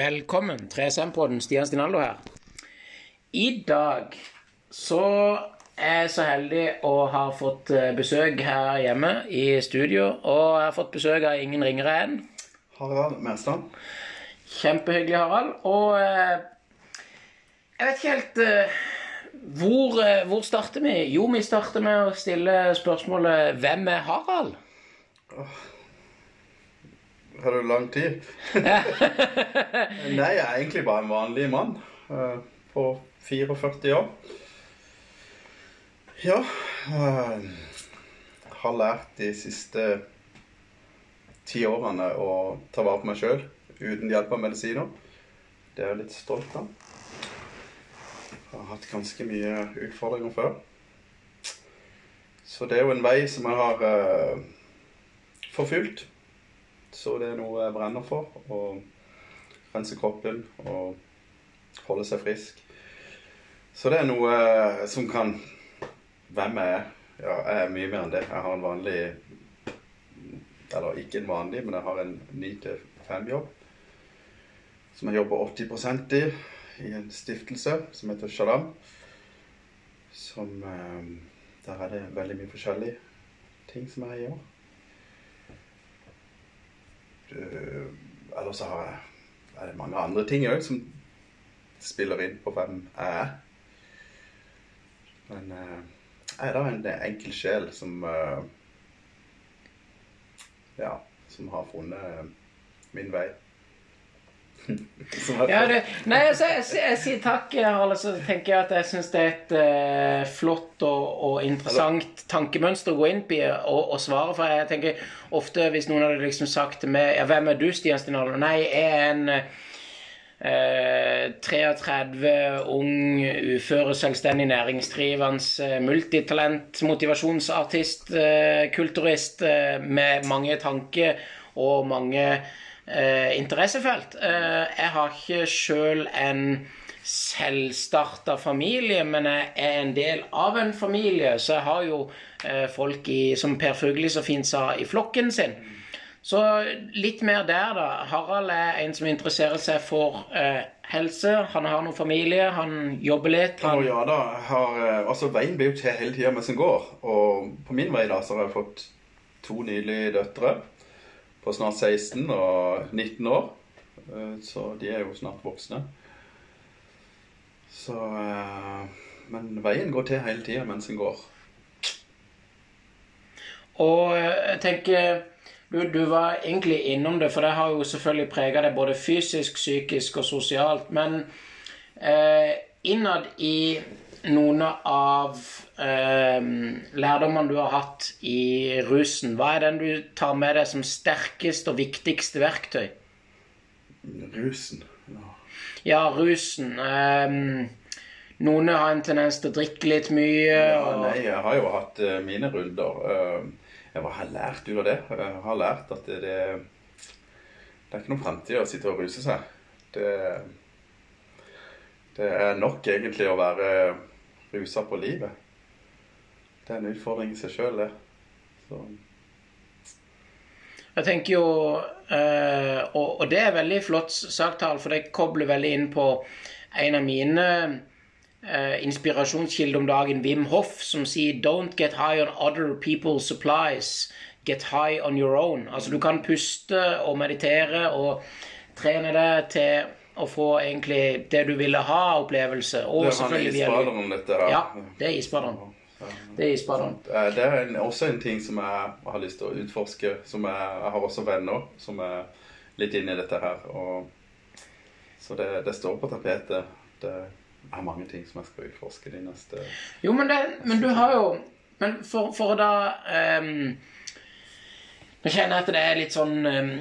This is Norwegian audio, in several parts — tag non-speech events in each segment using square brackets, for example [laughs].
Velkommen, 3SM-podden. Stian Stinaldo her. I dag så er jeg så heldig å ha fått eh, besøk her hjemme i studio. Og jeg har fått besøk av ingen ringere enn Harald Menstad. Kjempehyggelig, Harald. Og eh, jeg vet ikke helt eh, hvor, eh, hvor starter vi? Jo, vi starter med å stille spørsmålet Hvem er Harald? Har du lang tid? [laughs] Nei, jeg er egentlig bare en vanlig mann eh, på 44 år. Ja eh, Har lært de siste ti årene å ta vare på meg sjøl uten hjelp av medisiner. Det er jeg litt stolt av. Jeg har hatt ganske mye utfordringer før. Så det er jo en vei som jeg har uh, forfulgt. Så det er noe jeg brenner for. Å rense kroppen og holde seg frisk. Så det er noe eh, som kan Hvem jeg er? Ja, jeg er mye mer enn det. Jeg har en vanlig Eller ikke en vanlig, men jeg har en 9-5-jobb. Som jeg jobber 80 i i en stiftelse som heter Shalam. Som eh, Der er det veldig mye forskjellige ting som jeg gjør. Uh, Eller så har jeg er det mange andre ting òg som spiller inn på hvem jeg er. Men jeg er da en enkel sjel som uh, Ja, som har funnet min vei. [laughs] Ja, det, nei, altså, jeg, jeg, jeg sier takk, Harald. Så tenker jeg at jeg syns det er et eh, flott og, og interessant tankemønster å gå inn på og, og svare. For jeg tenker ofte hvis noen hadde liksom sagt til meg ja, 'Hvem er du, Stian Stinalo?' Nei, jeg er en eh, 33, ung, uføre, selvstendig næringsdrivende, eh, multitalent, motivasjonsartist, eh, kulturist eh, med mange tanker og mange eh, interessefelt. Eh, jeg har ikke sjøl en selvstarta familie, men jeg er en del av en familie, så jeg har jo eh, folk i, som Per Fugli så fint sa, i flokken sin. Så litt mer der, da. Harald er en som interesserer seg for eh, helse. Han har noen familie, han jobber litt. Han, ja da, har, eh, altså Veien blir jo til hele tida mens den går. Og på min vei da så har jeg fått to nydelige døtre på snart 16 og 19 år. Eh, Så de er jo snart voksne. Så eh, Men veien går til hele tida mens den går. Og eh, jeg tenker du, du var egentlig innom det, for det har jo selvfølgelig prega deg både fysisk, psykisk og sosialt. Men eh, innad i noen av eh, lærdommene du har hatt i rusen, hva er den du tar med deg som sterkest og viktigste verktøy? Rusen. Ja. Ja, rusen. Eh, noen har en tendens til å drikke litt mye. Ja, nei, jeg har jo hatt eh, mine runder. Eh, jeg har lært ut av det? Jeg har lært at det, det, det er ikke noen fremtid å sitte og ruse seg. Det, det er nok egentlig å være rusa på livet. Det er en utfordring i seg sjøl, det. Så, Jeg tenker jo eh, og, det er veldig flott sagt, Harald, for det kobler veldig inn på en av mine eh, inspirasjonskilder om dagen, Wim Hoff, som sier 'Don't get high on other people's supplies. Get high on your own'. Altså du kan puste og meditere og trene deg til å få egentlig det du ville ha av opplevelse. Og det er han isbaderen, dette her. Ja, det er isbaderen. Det er isbaderen. Eh, Det er en, også en ting som jeg har lyst til å utforske. Som jeg, jeg har også venner som er litt inne i dette her. Og, så det, det står på tapetet. Det er mange ting som jeg skal utforske de neste Jo, men, det, men du har jo Men for, for da um, Nå kjenner jeg at det er litt sånn ehm,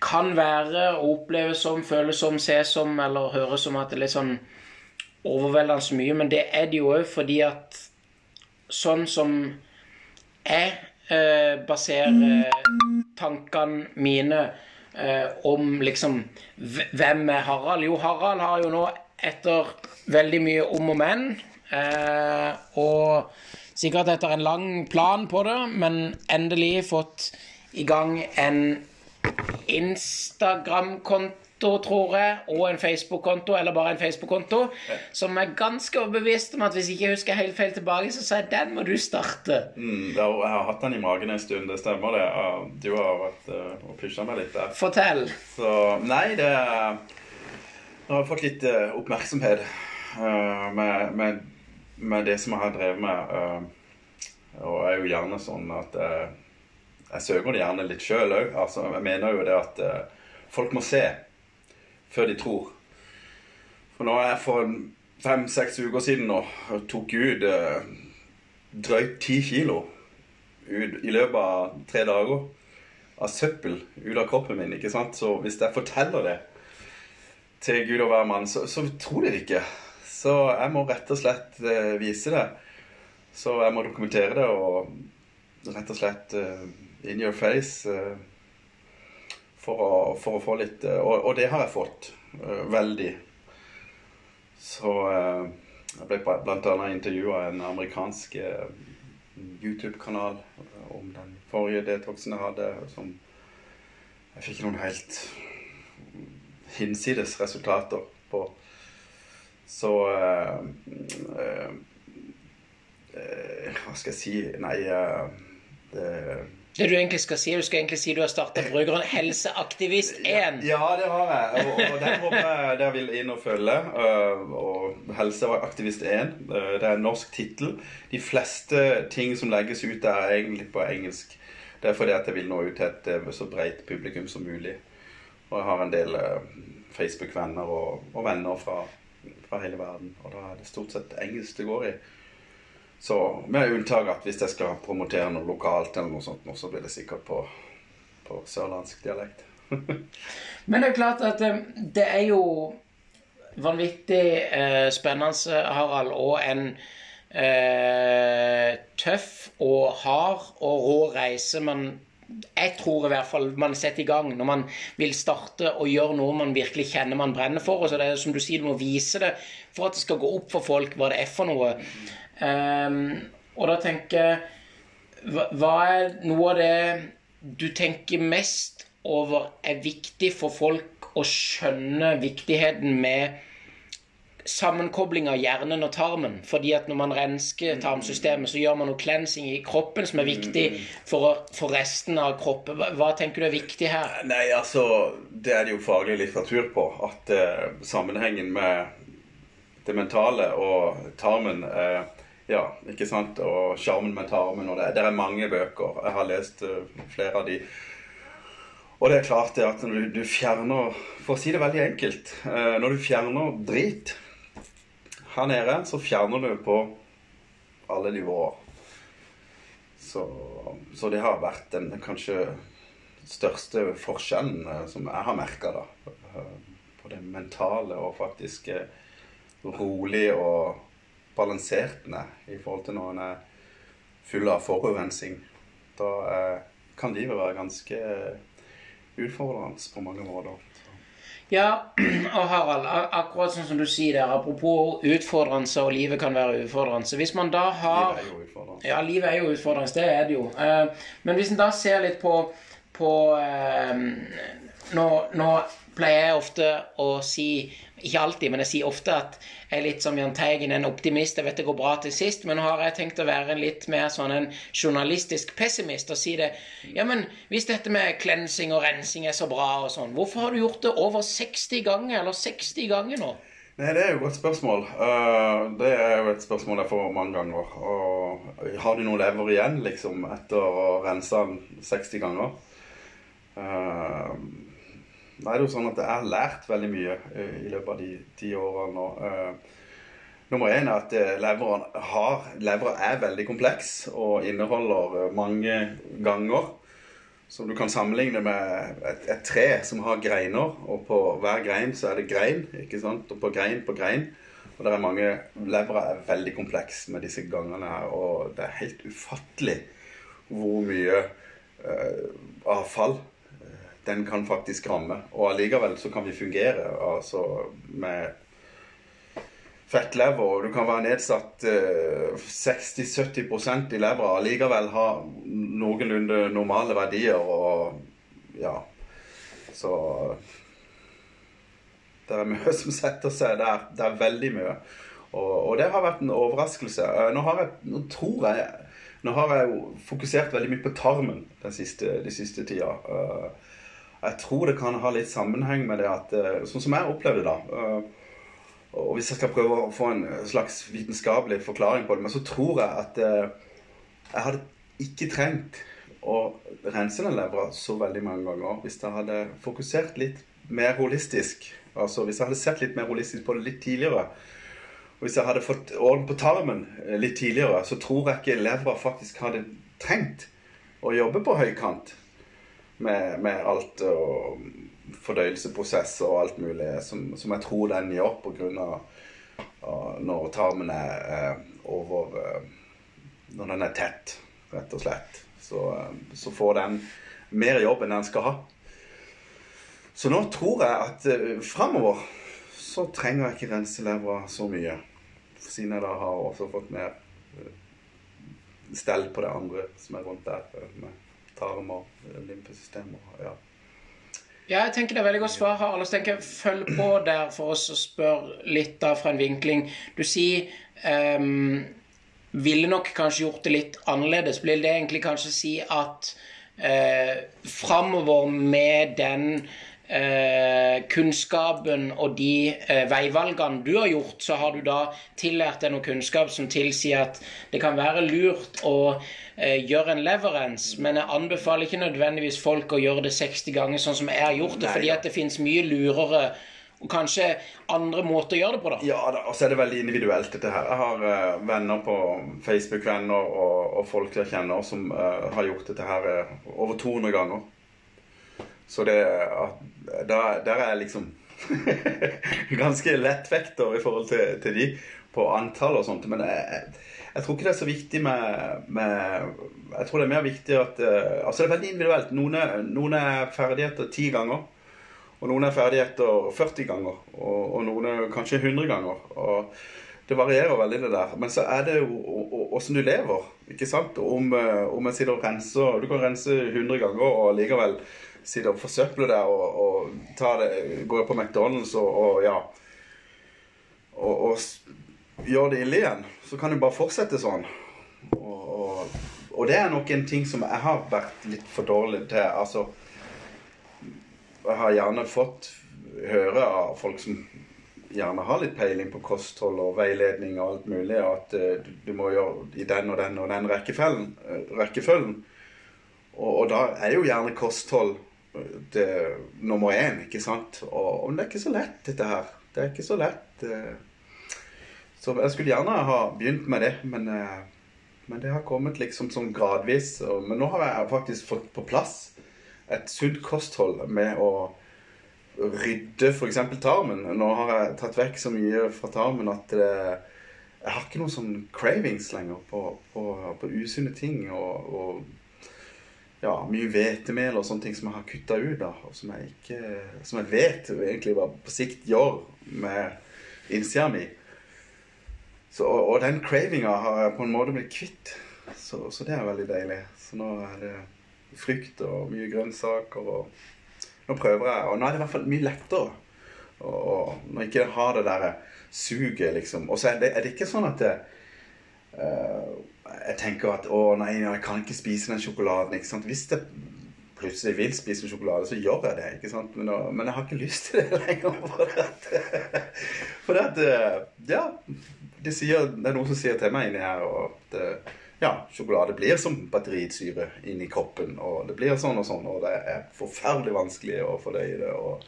Kan være å oppleve som, føles som, ses som eller høres som at det er litt sånn overveldende mye, men det er det jo òg fordi at sånn som jeg eh, baserer tankene mine eh, om liksom Hvem er Harald? Jo, Harald har jo nå etter veldig mye om og men, eh, og sikkert etter en lang plan på det, men endelig fått i gang en Instagram-konto tror jeg, og en Facebook-konto, eller bare en Facebook-konto, som er ganske overbevist om at hvis jeg ikke husker helt feil tilbake, så sa jeg den må du starte. Mm, da, jeg har hatt den i magen en stund, det stemmer det. Du har vært uh, og pusha meg litt der. Fortell. Så nei, det Jeg har fått litt eh, oppmerksomhet eh, med, med, med det som jeg har drevet med. eh, og jeg er jo gjerne sånn at eh, jeg søker det gjerne litt sjøl òg. Altså, jeg mener jo det at uh, folk må se før de tror. For nå er jeg for fem-seks uker siden nå tok ut uh, drøyt ti kilo ut i løpet av tre dager av søppel ut av kroppen min. ikke sant? Så hvis jeg forteller det til Gud og hver mann, så, så tror de det ikke. Så jeg må rett og slett eh, vise det. Så jeg må dokumentere det og rett og slett in your face eh, for, å, for å få litt eh, og, og det har jeg fått. eh, veldig. Så jeg ble annet intervjua en amerikansk YouTube-kanal om den forrige detoxen jeg hadde, som jeg fikk noen helt hinsides resultater på. Så eh, eh, Hva skal jeg si Nei eh, det, Det du egentlig skal si, du skal egentlig si du har starta Brukeren Helseaktivist 1. Ja, det har jeg. Og, og den håper [laughs] jeg dere vil inn og følge. Uh, og Helseaktivist 1. Uh, det er en norsk tittel. De fleste ting som legges ut er egentlig på engelsk. Det er fordi at jeg vil nå ut til et så breit publikum som mulig. Og jeg har en del Facebook-venner og, og, venner fra, fra hele verden. Og da er det stort sett engelsk det går i. Så med unntak at hvis jeg skal promotere noe lokalt, eller noe sånt, så blir det sikkert på, på sørlandsk dialekt. [laughs] Men det er klart at eh, det er jo vanvittig eh, spennende, Harald, og en eh, tøff og hard og rå reise man jeg tror i hvert fall man setter i gang når man vil starte og gjøre noe man virkelig kjenner man brenner for. Og så det er som du sier, du må vise det for at det skal gå opp for folk hva det er for noe. Um, og da tenker jeg hva, hva er noe av det du tenker mest over er viktig for folk å skjønne viktigheten med sammenkobling av hjernen og tarmen. Fordi at når man rensker tarmsystemet, så gjør man noe cleansing i kroppen som er viktig for, for resten av kroppen. Hva, hva, tenker du er viktig her? Nei, altså Det er det jo faglig litteratur på. At eh, sammenhengen med det mentale og tarmen eh, Ja, ikke sant? Og sjarmen med tarmen. Og det, det, er mange bøker. Jeg har lest uh, flere av de. Og det er klart det at når du, du fjerner For å si det veldig enkelt uh, Når du fjerner drit her nede, så fjerner du på alle nivåer. Så, så det har vært den kanskje største forskjellen uh, som jeg har merka, da. på det mentale og faktisk rolig og balansert ned i forhold til når den er full av forurensning. Da eh, kan livet være ganske utfordrende på mange måter. Ja, [clears throat] og Harald, akkurat sånn som du sier der, apropos utfordrende, og livet kan være utfordrende. Hvis man da har Livet er jo utfordrende. Ja, livet er jo utfordrende, det er det jo. Men hvis en da ser litt på, på nå, nå pleier jeg ofte å si ikke alltid, men jeg sier ofte at jeg er litt som Jahn Teigen, en optimist. Jeg vet det går bra til sist, men nå har jeg tenkt å være litt mer sånn en journalistisk pessimist og si det Ja, men hvis dette med cleansing og rensing er så bra og sånn, hvorfor har du gjort det over 60 ganger, eller 60 ganger nå? Nei, Det er jo et godt spørsmål. Uh, det er jo et spørsmål jeg får mange ganger. Og har du noe lever igjen, liksom, etter å rense den 60 ganger? Uh, Nei, det er jo sånn at Jeg har lært veldig mye i løpet av de ti årene. Uh, nummer én er at leveren, har, leveren er veldig kompleks og inneholder mange ganger. Som du kan sammenligne med et, et, tre som har greiner, og på hver grein så er det grein. ikke sant? Og på grein på grein. Og det er mange Levera er veldig kompleks med disse gangene her, og det er helt ufattelig hvor mye uh, avfall den kan faktisk ramme. Og allikevel så kan vi fungere altså med fettlever. Og du kan være nedsatt eh, 60-70% i levra allikevel ha noenlunde normale verdier og ja. Så Det er mye som setter seg. Det er, det er veldig mye. Og, og, det har vært en overraskelse. Eh, nå, har jeg, nå tror jeg Nå har jeg jo fokusert veldig mye på tarmen den siste, de siste tida. Eh, jeg tror det kan ha litt sammenheng med det at eh, Sånn som jeg opplevde det, da. Og hvis jeg skal prøve å få en slags vitenskapelig forklaring på det, men så tror jeg at jeg hadde ikke trengt å rense den levra så veldig mange ganger hvis jeg hadde fokusert litt mer holistisk. Altså hvis jeg hadde sett litt mer holistisk på det litt tidligere. Og hvis jeg hadde fått orden på tarmen eh, litt tidligere, så tror jeg ikke levra faktisk hadde trengt å jobbe på høykant med, med alt og fordøyelsesprosesser og alt mulig som, som, jeg tror den gjør av når tarmen er, eh, over eh, Når den er tett, rett og slett. Så, eh, så får den mer jobb enn den skal ha. Så nå tror jeg at eh, framover så trenger jeg ikke rense levra så mye. Siden jeg da har også fått mer uh, stell på det andre som er rundt der. Uh, med tarm og lymfesystem ja. Ja, jeg tenker det er veldig godt svar, Harald. Så tenker jeg Følg på der for oss å spørre litt da fra en vinkling. Du sier um, Ville nok kanskje gjort det litt annerledes. Vil det egentlig kanskje si at uh, framover med den eh, kunnskapen og de eh, veivalgene du har gjort, så har du da tillært deg noe kunnskap som tilsier at det kan være lurt å eh, gjøre en leverance, men jeg anbefaler ikke nødvendigvis folk å gjøre det 60 ganger sånn som jeg har gjort det, Nei, fordi at det finnes mye lurere og kanskje andre måter å gjøre det på, da. Ja, og så er det veldig individuelt, dette her. Jeg har uh, venner på Facebook-venner og, og, folk jeg kjenner som uh, har gjort dette her uh, over 200 ganger. Så det Der, der er jeg liksom [laughs] ganske lettvekter i forhold til, til, de på antall og sånt. Men jeg, jeg, tror ikke det er så viktig med, med, Jeg tror det er mer viktig at uh, Altså, det er veldig individuelt. Noen er, noen er ferdigheter ti ganger. Og noen er ferdigheter 40 ganger. Og, og noen er kanskje 100 ganger. Og det varierer veldig, det der. Men så er det jo åssen du lever. ikke sant? Om, eh, om jeg sitter og renser Du kan rense 100 ganger og likevel sitter og forsøple der og, og det, gå på McDonald's og, og ja og, og, gjør det ille igjen, så kan du bare fortsette sånn. Og, og, det er nok en ting som jeg har vært litt for dårlig til. Altså Jeg har gjerne fått høre av folk som gjerne har litt peiling på kosthold og veiledning og alt mulig, at uh, du, du, må gjøre i den og den og den rekkefølgen. Uh, rekkefølgen. Og, og, da er jo gjerne kosthold det, nummer én, ikke sant? Og, og, det er ikke så lett, dette her. Det er ikke så lett. Eh. Så jeg skulle gjerne ha begynt med det, men, eh, men det har kommet liksom sånn gradvis. Men nå har jeg faktisk fått på plass et sunt kosthold med å rydde f.eks. tarmen. Nå har jeg tatt vekk så mye fra tarmen at det, jeg har ikke noen sånn cravings lenger på, på, på usunne ting. og, og ja, mye hvetemel og sånne ting som jeg har kutta ut, da, og som jeg, ikke, som jeg vet egentlig hva på sikt gjør med innsida mi. Så, og, den cravinga har jeg på en måte blitt kvitt. Så, så, det er veldig deilig. Så nå er det frukt og mye grønnsaker. Og nå prøver jeg, og nå er det i hvert fall mye lettere. Og, når jeg ikke har det der suget, liksom. Og så er er det ikke sånn at det, uh, jeg tenker at å nei, jeg kan ikke spise den sjokoladen. ikke sant? Hvis jeg plutselig vil spise sjokolade, så gjør jeg det. ikke sant? Men, men jeg har ikke lyst til det [laughs] lenger. For det, for at eh, Ja. Det, sier, det, er noen som sier til meg inni her at eh, ja, sjokolade blir som batterisyre inni kroppen. Og det blir sånn og sånn, og det er forferdelig vanskelig å fordøye det. og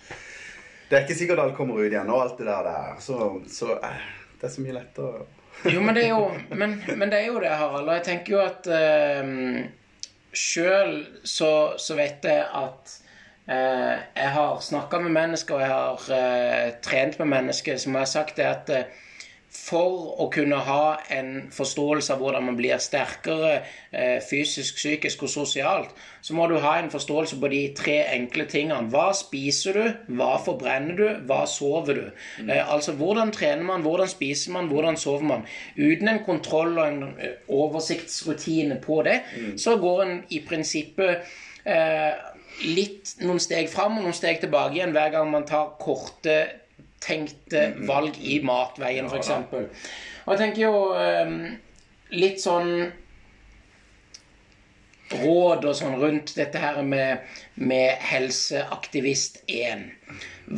Det er ikke sikkert alt kommer ut igjen, og alt det der. der. Så, så eh, det er så mye lettere. Jo, men det er jo, men, men det, er jo det, Harald. Og jeg tenker jo at eh, Sjøl så, så, vet jeg at eh, jeg har snakka med mennesker, og jeg har eh, trent med mennesker som har sagt det at uh, for å kunne ha en forståelse av hvordan man blir sterkere eh, fysisk, psykisk og sosialt, så må du ha en forståelse på de tre enkle tingene. Hva spiser du? Hva forbrenner du? Hva sover du? Mm. Eh, altså hvordan trener man, hvordan spiser man, hvordan sover man? Uten en kontroll og en eh, oversiktsrutine på det, mm. så går en i prinsippet eh, litt noen steg fram og noen steg tilbake igjen hver gang man tar korte gjennomtenkte valg i matveien, Ja, f.eks. Og jeg tenker jo eh, litt sånn råd og sånn rundt dette her med, med Helseaktivist 1.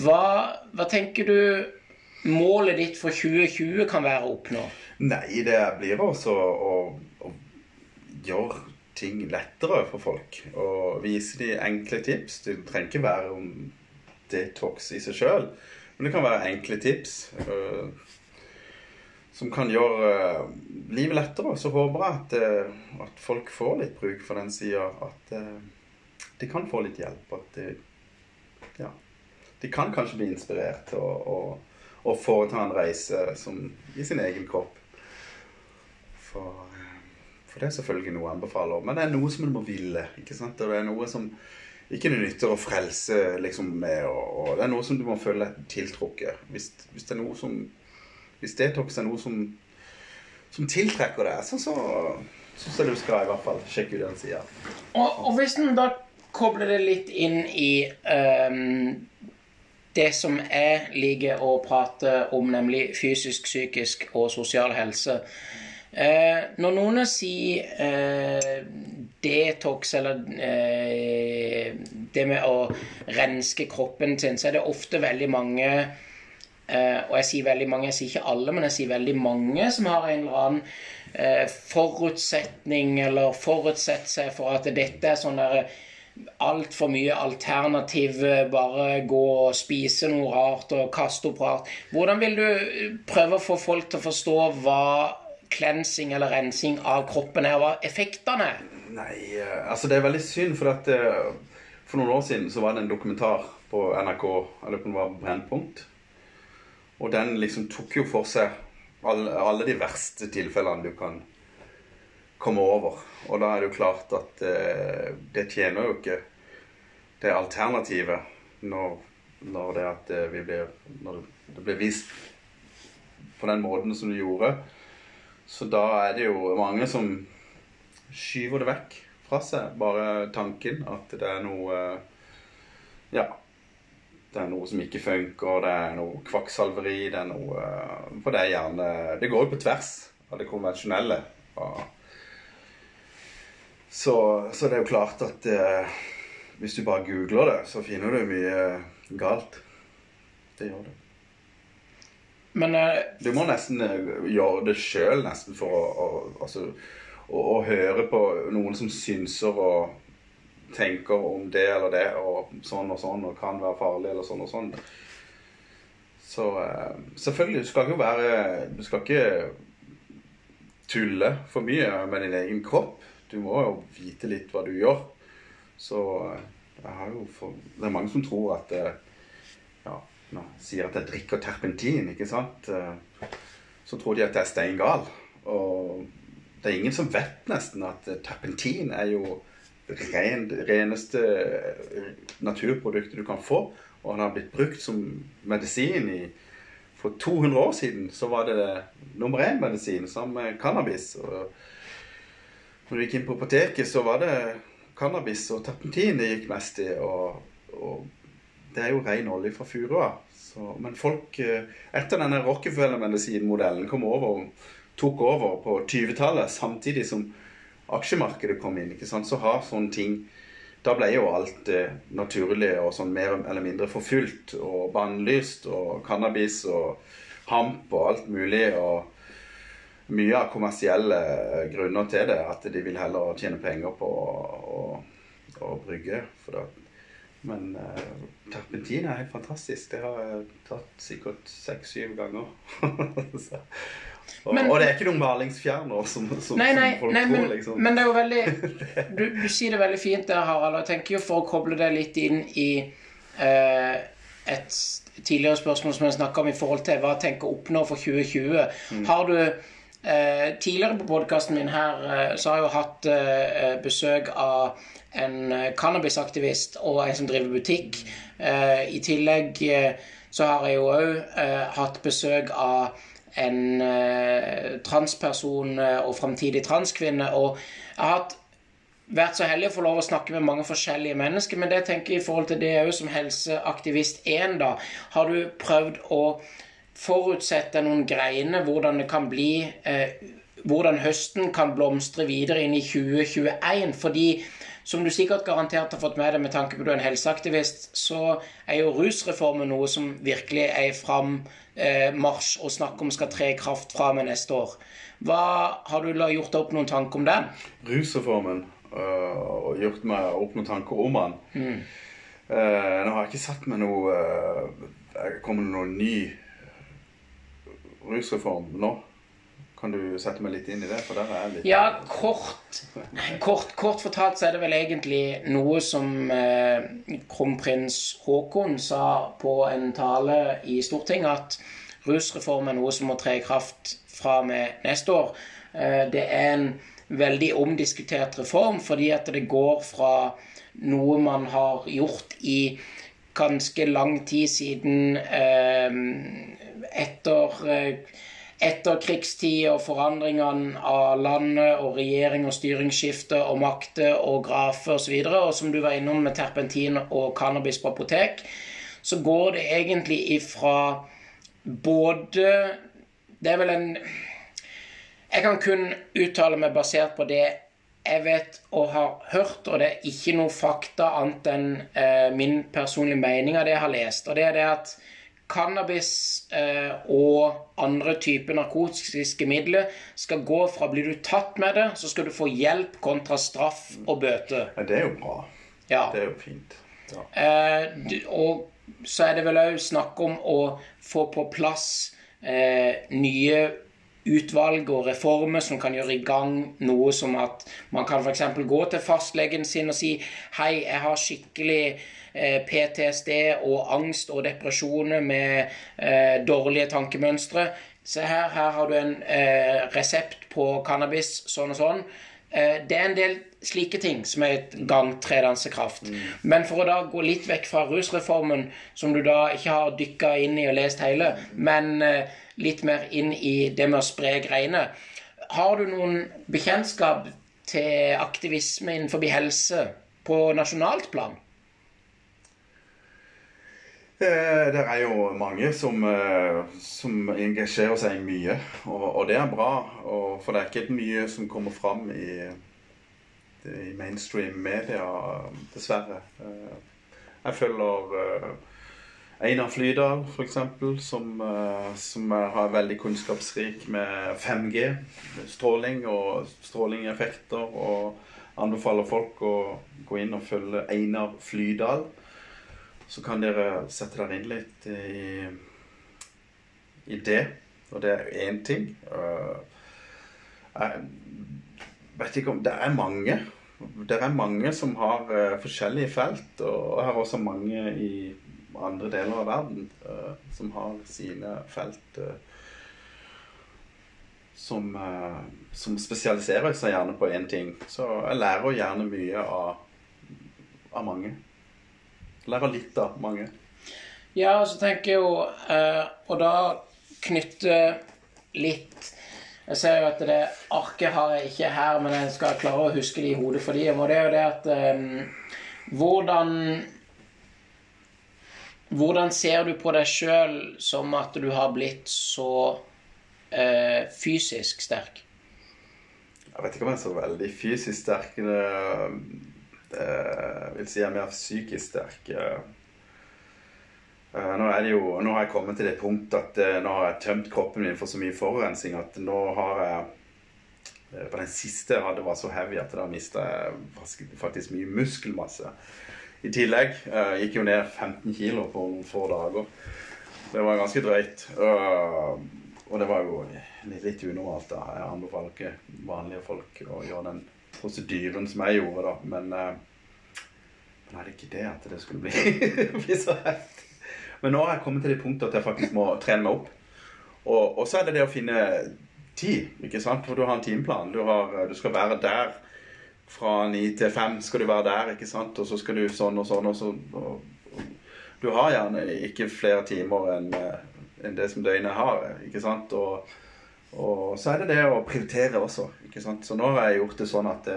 Hva, hva tenker du målet ditt for 2020 kan være å oppnå? Nei, det blir også å, å gjøre ting lettere for folk. Og vise de enkle tips. Det trenger ikke være om detox i seg sjøl, men det kan være enkle tips uh, som kan gjøre uh, livet lettere. Så håper jeg at, uh, at folk får litt bruk for den sida. At de kan få litt hjelp. At de, ja, de kan kanskje bli inspirert til å, foreta en reise som, i sin egen kropp. For, for det er selvfølgelig noe jeg anbefaler. Men det er noe som en må ville. ikke sant? Og det er noe som ikke det nytter å frelse liksom med. Og, og det er noe som du må føle deg tiltrukket. Hvis, hvis det er noe som Hvis detox er noe som, som tiltrekker deg, så, så syns jeg du skal i hvert fall sjekke ut den sida. Og, og hvis en da kobler det litt inn i um, det som jeg liker å prate om, nemlig fysisk, psykisk og sosial helse. Eh, når noen sier eh, detox eller eh, det med å renske kroppen sin, så er det ofte veldig mange eh, Og jeg sier veldig mange, jeg sier ikke alle, men jeg sier veldig mange som har en eller annen eh, forutsetning eller forutsett seg for at dette er sånn derre altfor mye alternativ. Bare gå og spise noe rart og kaste opp rart. Hvordan vil du prøve å få folk til å forstå hva cleansing eller rensing av kroppen her? hva effektene? Nei, eh, altså det er veldig synd, for at eh, for noen år siden så var det en dokumentar på NRK, eller på var Brennpunkt. Og den liksom tok jo for seg alle, alle de verste tilfellene du kan komme over. Og da er det jo klart at eh, det tjener jo ikke det alternativet når, når det at eh, vi blir Når det blir vist på den måten som det gjorde. Så da er det jo mange som skyver det vekk fra seg. Bare tanken at det er noe Ja. Det er noe som ikke funker, det er noe kvakksalveri, det er noe For det er gjerne Det går jo på tvers av det konvensjonelle. Så, så det er jo klart at eh, hvis du bare googler det, så finner du mye galt. Det gjør du. Men uh, Du må nesten uh, gjøre det sjøl, nesten, for å, å, altså, å, å høre på noen som synser og tenker om det eller det, og sånn og sånn, og kan være farlig, eller sånn og sånn. Så uh, selvfølgelig, du skal ikke være Du skal ikke tulle for mye med din egen kropp. Du må jo vite litt hva du gjør. Så jeg har jo for, Det er mange som tror at ja, sier at jeg drikker terpentin, ikke sant? Eh, Så tror de at jeg er stein gal. Og det er ingen som vet nesten at eh, terpentin er jo ren, reneste eh, naturproduktet du kan få. Og han har blitt brukt som medisin i For 200 år siden så var det nummer én-medisin sammen med cannabis. Og når du gikk inn på apoteket, så var det cannabis og terpentin det gikk mest i. Og, og det er jo ren olje fra furua. Men folk eh, Etter denne Rockefeller-medisinmodellen kom over tok over på 20-tallet, samtidig som aksjemarkedet kom inn, ikke sant, så har sånne ting Da ble jo alt eh, naturlig og sånn mer eller mindre forfulgt og bannlyst, og cannabis og hamp og alt mulig. og mye av kommersielle grunner til det. At de vil heller tjene penger på å brygge. For det. Men uh, terpentin er helt fantastisk. Det har jeg tatt sikkert seks-syv ganger. [laughs] Så, og, Men- og det er ikke noen malingsfjerner som, som, Nei, nei, som folk nei tror, men, liksom. men det er jo veldig [laughs] du, du sier det veldig fint der, Harald. og Jeg tenker jo for å koble det litt inn i uh, et tidligere spørsmål som jeg snakka om i forhold til hva jeg tenker å oppnå for 2020. Mm. Har du eh, Tidligere på podkasten min her eh, så har jeg jo hatt eh, besøk av en eh, cannabisaktivist og en som driver butikk. Eh, I tillegg eh, så har jeg jo òg eh, hatt besøk av en eh, transperson eh, og framtidig transkvinne. Og jeg har hatt vært så heldig å få lov å snakke med mange forskjellige mennesker, men det jeg tenker i forhold til det òg som helseaktivist 1, da, har du prøvd å forutsette noen greiner hvordan det kan bli eh, Hvordan høsten kan blomstre videre inn i 2021. Fordi som du sikkert garantert har fått med deg med tanke på at du er en helseaktivist, så er jo rusreformen noe som virkelig er i frammarsj eh, og snakk om skal tre i kraft fra med neste år. Hva Har du gjort opp noen tanker om den? Rusreformen øh, og gjort meg opp noen tanker om den. Mm. Uh, nå har jeg ikke satt meg noe uh, Kommer med noen ny rusreform nå? Kan du sette meg litt inn i det? For der er jeg litt Ja, kort, kort, kort fortalt så er det vel egentlig noe som eh, kronprins Haakon sa på en tale i Stortinget, at rusreform er noe som må tre i kraft fra med neste år. Eh, det er en veldig omdiskutert reform fordi at det går fra noe man har gjort i ganske lang tid siden eh, etter eh, etterkrigstid og forandringene av landet og regjering og styringsskifte og makter og grafer osv., og, så og som du var innom med terpentin og cannabis på apotek, så går det egentlig ifra både Det er vel en Jeg kan kun uttale meg basert på det jeg vet og har hørt, og det er ikke noe fakta annet enn eh, min personlige mening av det jeg har lest. Og det er det at cannabis eh, og andre typer narkotiske midler skal gå fra blir du tatt med det, så skal du få hjelp kontra straff og bøte. Ja, det er jo bra. Ja. Det er jo fint. Ja. Eh, og så er det vel òg snakk om å få på plass eh, nye utvalg og reformer som kan gjøre i gang noe som at man kan f.eks. gå til fastlegen sin og si Hei, jeg har skikkelig eh, PTSD og angst og depresjoner med eh, dårlige tankemønstre. Se her, her har du en eh, resept på cannabis, sånn og sånn. Eh, det er en del slike ting som er et gang tredansekraft. Mm. Men for å da gå litt vekk fra rusreformen, som du da ikke har dykka inn i og lest hele, men eh, litt mer inn i det med å spre greiene. Har du noen bekjentskap til aktivisme innenfor helse på nasjonalt plan? Eh, det er jo mange som, eh, som engasjerer seg mye, og, og, det er bra. Og, for det er ikke mye som kommer fram i, i mainstream media, dessverre. Eh, jeg følger Einar Flydal, f.eks., som, som har veldig kunnskapsrik med 5G, stråling og strålingeffekter, og anbefaler folk å gå inn og følge Einar Flydal. Så kan dere sette dere inn litt i, i det. Og det er én ting. Eh, jeg vet ikke om Det er mange. Det er mange som har uh, forskjellige felt, og jeg har også mange i andre deler av verden uh, som har sine felt som, som, spesialiserer seg gjerne på én ting. Så jeg lærer gjerne mye av, av mange. Jeg lærer litt av mange. Ja, og så tenker jeg jo Og da knytte litt Jeg ser jo at det arket har jeg ikke her, men jeg skal klare å huske det i hodet for dem. Og det er jo det at eh, Hvordan hvordan ser du på deg sjøl som at du har blitt så eh, fysisk sterk? Jeg vet ikke om jeg er så veldig fysisk sterk. Det, vil si er mer psykisk sterk. Eh, nå, er det jo, nå har jeg kommet til det punkt at eh, nå har jeg tømt kroppen min for så mye forurensning at nå har jeg eh, På den siste jeg hadde, var så heavy at da mista jeg faktisk mye muskelmasse i tillegg. Uh, gikk jo ned 15 kilo på noen få dager. Det var ganske drøyt. Uh, og det var jo litt unormalt. da. Jeg anbefaler ikke vanlige folk å gjøre den prosedyren som jeg gjorde, da. Men, uh, men er det ikke det at det skulle bli, [laughs] bli så heftig? Men nå har jeg kommet til det punktet at jeg faktisk må trene meg opp. Og, og så er det det å finne tid, ikke sant? For du har en timeplan. Du, har, du skal være der fra ni til fem skal du være der, ikke sant? Og så skal du sånn og sånn. Og så, og, du har gjerne ikke flere timer enn en det som døgnet har, ikke sant? Og, og, så er det det å prioritere også, ikke sant? Så nå har jeg gjort det sånn at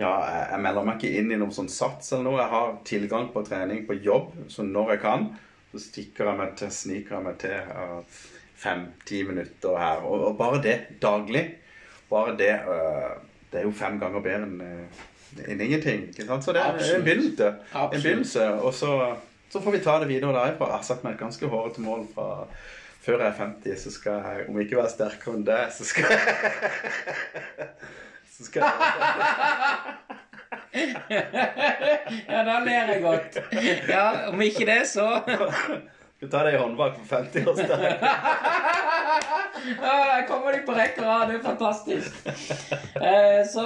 Ja, jeg, melder meg ikke inn i noen sånn sats eller noe. Jeg har tilgang på trening på jobb, så når jeg kan, så stikker jeg meg til, sniker jeg meg til uh, fem-ti minutter her. Og, og, bare det daglig, bare det uh, Det er jo fem ganger bedre enn enn ingenting. ikke sant? Så det er en begynnelse. En begynnelse og så, så, får vi ta det videre derfra. Jeg har satt meg et ganske hårete mål fra før jeg er 50, så skal jeg, om ikke være sterkere enn det, så skal jeg Så skal jeg Ja, da ler jeg godt. Ja, om ikke det, så Skal ta deg i håndbak på 50-årsdagen. [laughs] Jeg kommer de på rekke og rad. Det er fantastisk. Eh, så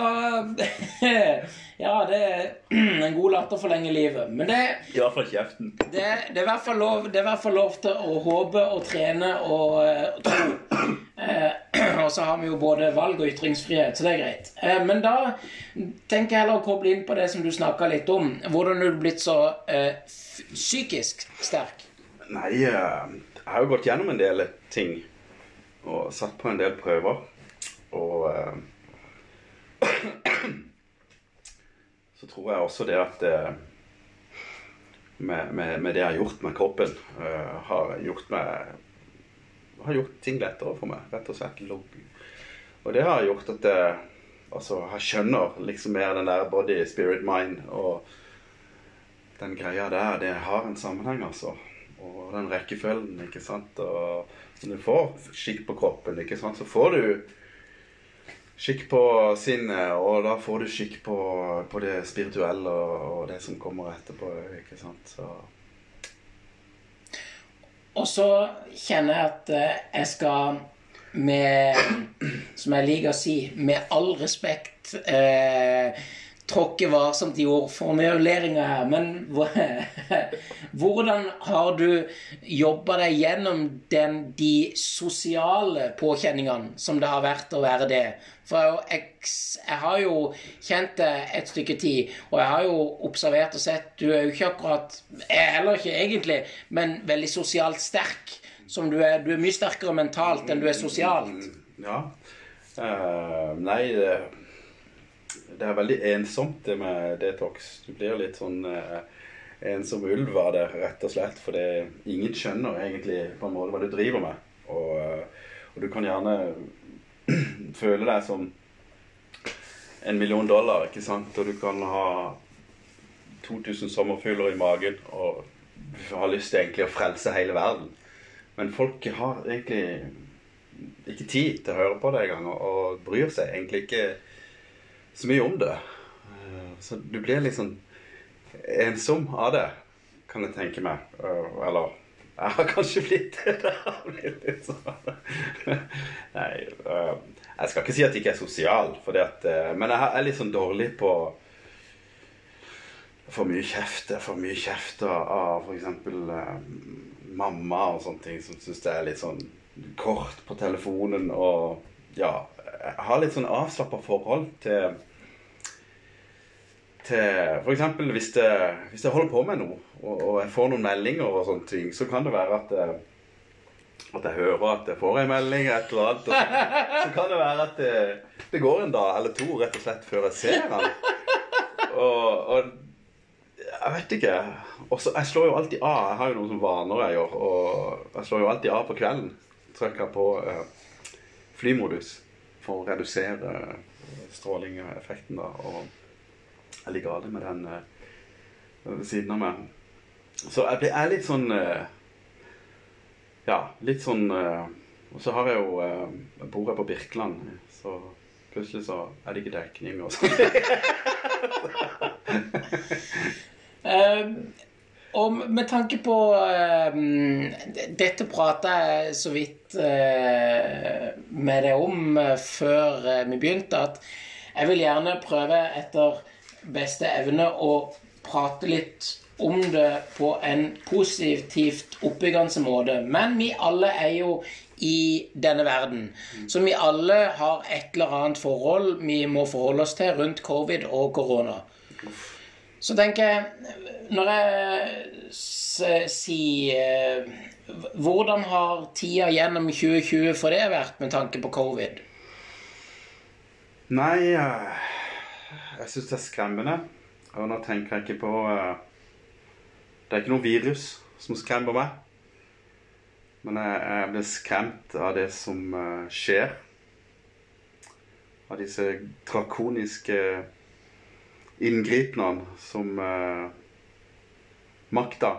[laughs] Ja, det er en god latter forlenger livet. Men det I hvert fall kjeften. Det, det, er i hvert fall lov, er til å håpe og trene og, uh, tro. Eh, [clears throat] og så har vi jo både valg og ytringsfrihet, så det er greit. Eh, men da tenker jeg heller å koble inn på det som du snakka litt om. Hvordan er du blitt så eh, psykisk sterk? Nei, eh, jeg har jo gått gjennom en del ting. Og satt på en del prøver. Og eh, [clears throat] så tror jeg også det at eh, med, med, med, det jeg har gjort med kroppen, uh, har gjort meg har gjort ting lettere for meg, rett og slett. Og det har gjort at jeg, altså, jeg skjønner liksom mer den der body, spirit, mind og den greia der. Det har en sammenheng, altså. Og den rekkefølgen, ikke sant. Og når du får skikk på kroppen, ikke sant, så får du skikk på sinnet, og da får du skikk på, på det spirituelle og, det som kommer etterpå. ikke sant, så... Og så kjenner jeg at eh, jeg skal med Som jeg liker å si, med all respekt eh, tråkke varsomt i ordformuleringa her, men [laughs] hvordan har du jobba deg gjennom den, de sosiale påkjenningene som det har vært å være det? For jeg, jeg har jo kjent det et stykke tid, og jeg har jo observert og sett Du er jo ikke akkurat Heller ikke egentlig, men veldig sosialt sterk. Som du er. Du er mye sterkere mentalt enn du er sosialt. Ja. Uh, nei det det er veldig ensomt, det med detox. Du blir litt sånn eh, ensom ulv av det, rett og slett. For det, ingen skjønner egentlig på en måte hva du driver med. Og, eh, og du kan gjerne [clears throat] føle deg som en million dollar, ikke sant? Og du kan ha 2000 sommerfugler i magen og har lyst til egentlig å frelse hele verden. Men folk har egentlig ikke tid til å høre på det engang, og bryr seg egentlig ikke så mye om det. Eh, så du blir sånn ensom av det, kan jeg tenke meg. Eh, eller jeg har kanskje blitt det. [laughs] blitt litt sånn. Nei, eh, jeg skal ikke si at jeg ikke er sosial, at, men jeg er litt sånn dårlig på for mye kjeft. Jeg får mye kjeft av f.eks. Eh, mamma og sånne ting som syns det er litt sånn kort på telefonen. Og ja, har litt sånn avslappa forhold til til F.eks. Hvis, hvis jeg holder på med noe, og, og, jeg får noen meldinger og sånne ting, så kan det være at, at jeg hører at jeg får en melding, et eller annet. Så, så, kan det være at det, det, går en dag eller to rett og slett før jeg ser den. Og, og jeg vet ikke. Også, jeg slår jo alltid av. Jeg har jo noen som vaner jeg gjør. Og jeg slår jo alltid av på kvelden. Trykker på uh, flymodus for å redusere strålingeffekten. da, og jeg ligger aldri med den uh, ved siden av meg. Så jeg, er litt sånn uh, Ja, litt sånn Og så har jeg jo Jeg bor jeg på Birkeland, så plutselig så er det ikke dekning og sånn. [laughs] og med tanke på uh, Dette prata jeg så vidt uh, med deg om uh, før vi begynte, at jeg vil gjerne prøve etter beste evne å prate litt om det på en positivt oppbyggende måte. Men vi alle er jo i denne verden. Så vi alle har et eller annet forhold vi må forholde oss til rundt covid og korona. Så tenker jeg Når jeg sier Hvordan har tida gjennom 2020 for det vært med tanke på covid? Nei uh jeg syns det er skremmende. Og nå tenker jeg ikke på eh, Det er ikke noe virus som skremmer meg. Men jeg, jeg blir skremt av det som eh, skjer. Av disse drakoniske inngripene som eh, makta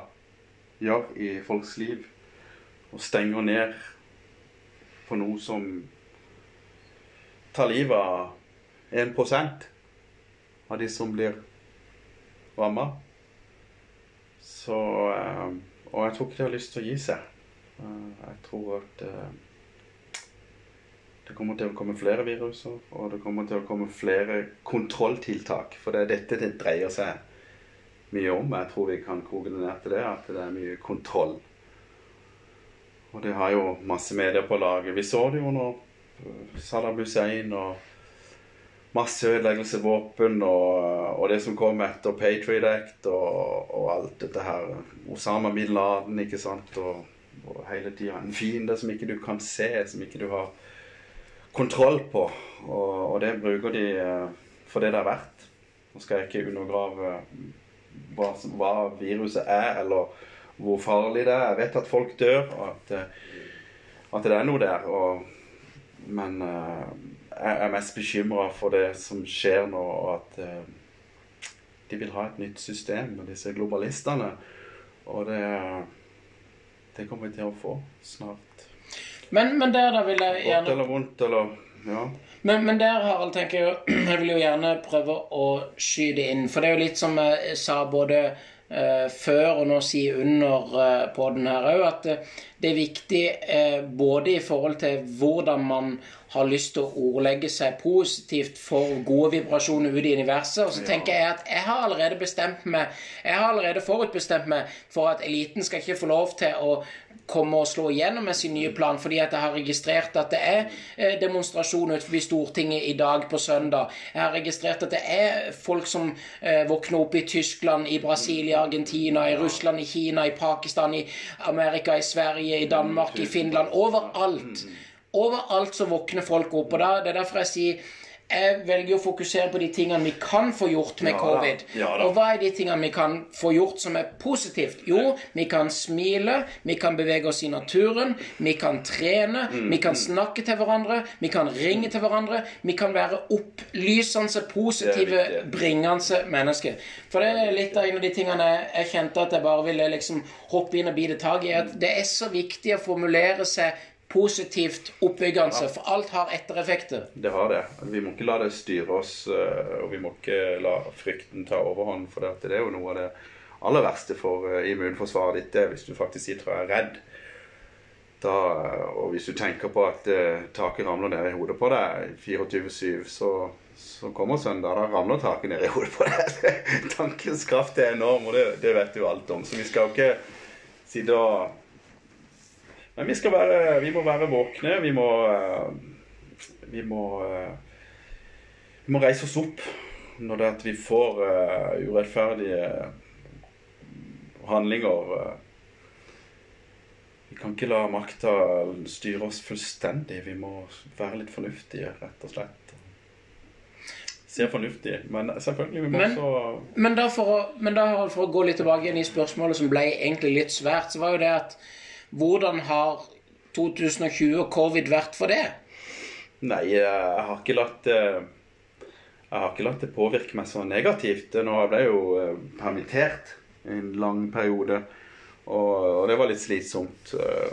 gjør i folks liv. Og stenger ned på noe som tar livet av 1 av de som blir ramma. Så eh, Og jeg tror ikke de har lyst til å gi seg. Uh, jeg tror at det kommer til å komme flere viruser, og det kommer til å komme flere kontrolltiltak. For det er dette det dreier seg mye om. Jeg tror vi kan koke det ned til det, at det er mye kontroll. Og det har jo masse medier på laget. Vi så det jo nå. Saddam Hussein og masseødeleggelsesvåpen og, og det som kom etter Patriot Act og, og, alt dette her. Osama bin Laden, ikke sant. Og, og hele tida en fiende som ikke du kan se, som ikke du har kontroll på. Og, og det bruker de eh, for det det er verdt. Nå skal jeg ikke undergrave hva, hva, viruset er, eller hvor farlig det er. Jeg vet at folk dør, og at, eh, at det er noe der. Og, men jeg er mest bekymra for det som skjer nå, og at de vil ha et nytt system disse globalistene. Og det, det kommer vi til å få snart. Men, men der da vil jeg gjerne Godt eller vondt, eller Ja. Men, men, der, Harald, tenker jeg [clears throat] Jeg vil jo gjerne prøve å skyte inn. For det er jo litt som jeg sa både eh, før og nå sier under eh, på den her òg, at eh, det er viktig eh, både i forhold til hvordan man har lyst til å ordlegge seg positivt for gode vibrasjoner ute i universet. Og så tenker jeg at jeg har allerede bestemt meg Jeg har allerede forutbestemt meg for at eliten skal ikke få lov til å komme og slå igjennom med sin nye plan, fordi at jeg har registrert at det er eh, demonstrasjon utenfor Stortinget i dag på søndag. Jeg har registrert at det er folk som eh, våkner opp i Tyskland, i Brasil, i Argentina, i Russland, i Kina, i Pakistan, i Amerika, i Sverige, i Danmark, i Finland. Overalt. Overalt så våkner folk opp. og da, Det er derfor jeg sier jeg velger å fokusere på de tingene vi kan få gjort med ja, covid. Ja, og hva er de tingene vi kan få gjort som er positivt? Jo, vi kan smile, vi kan bevege oss i naturen, vi kan trene, mm, vi kan mm. snakke til hverandre, vi kan ringe til hverandre. Vi kan være opplysende, positive, bringende mennesker. For det er litt av en av de tingene jeg kjente at jeg bare ville liksom hoppe inn og bite tak i. At det er så viktig å formulere seg positivt oppbyggende, ja. for alt har ettereffekter. Det har det. Vi må ikke la det styre oss, eh, og vi må ikke la frykten ta overhånd. For det er jo noe av det aller verste for eh, immunforsvaret ditt, det hvis du faktisk sitter og er redd. Da, og hvis du tenker på at taket ramler ned i hodet på deg 24-7, så, så, kommer søndag. Da ramler taket ned i hodet på deg. [laughs] Tankens kraft er enorm, og det, det vet du alt om. Så vi skal jo ikke sitte og men vi, skal være, vi må være våkne. Vi må, eh, vi må, eh, vi må reise oss opp når det er at vi får uh, urettferdige handlinger. Vi kan ikke la makta styre oss fullstendig. Vi må være litt fornuftige, rett og slett. Ser fornuftig, men selvfølgelig vi må men, også Men da, å, men da for å gå litt tilbake igjen i spørsmålet som ble egentlig litt svært, så var jo det at hvordan har 2020 og covid vært for det? Nei, jeg har ikke latt det jeg har ikke latt det påvirke meg så negativt. Nå ble jeg jo eh, permittert en lang periode. Og, det var litt slitsomt eh,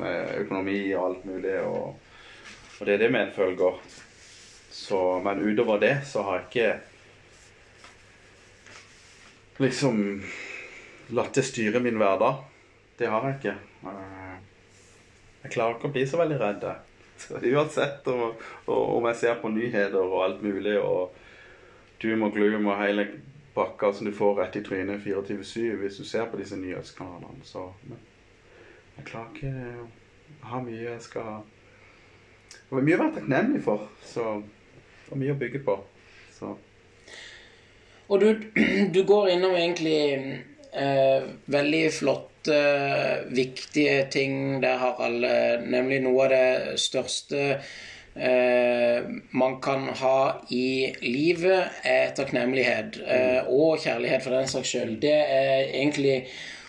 med økonomi og alt mulig. Og, og det er det medfølger. Så, men utover det så har jeg ikke liksom latt det styre min hverdag. Det har jeg ikke. Jeg klarer ikke å bli så veldig redd. [laughs] Uansett om, om, jeg ser på nyheter og alt mulig, og doom og gloom og hele pakka som du får rett i trynet 24-7 hvis du ser på disse nyhetskanalene. Så men jeg klarer ikke å ha mye jeg skal Det var mye å være takknemlig for. Så det var mye å bygge på. Så. Og du, [clears throat] du går innom egentlig eh, veldig flott uh, viktige ting der, Harald. Nemlig noe av det største uh, eh, man kan ha i livet, er takknemlighet. Uh, og kjærlighet, for den saks skyld. Det er egentlig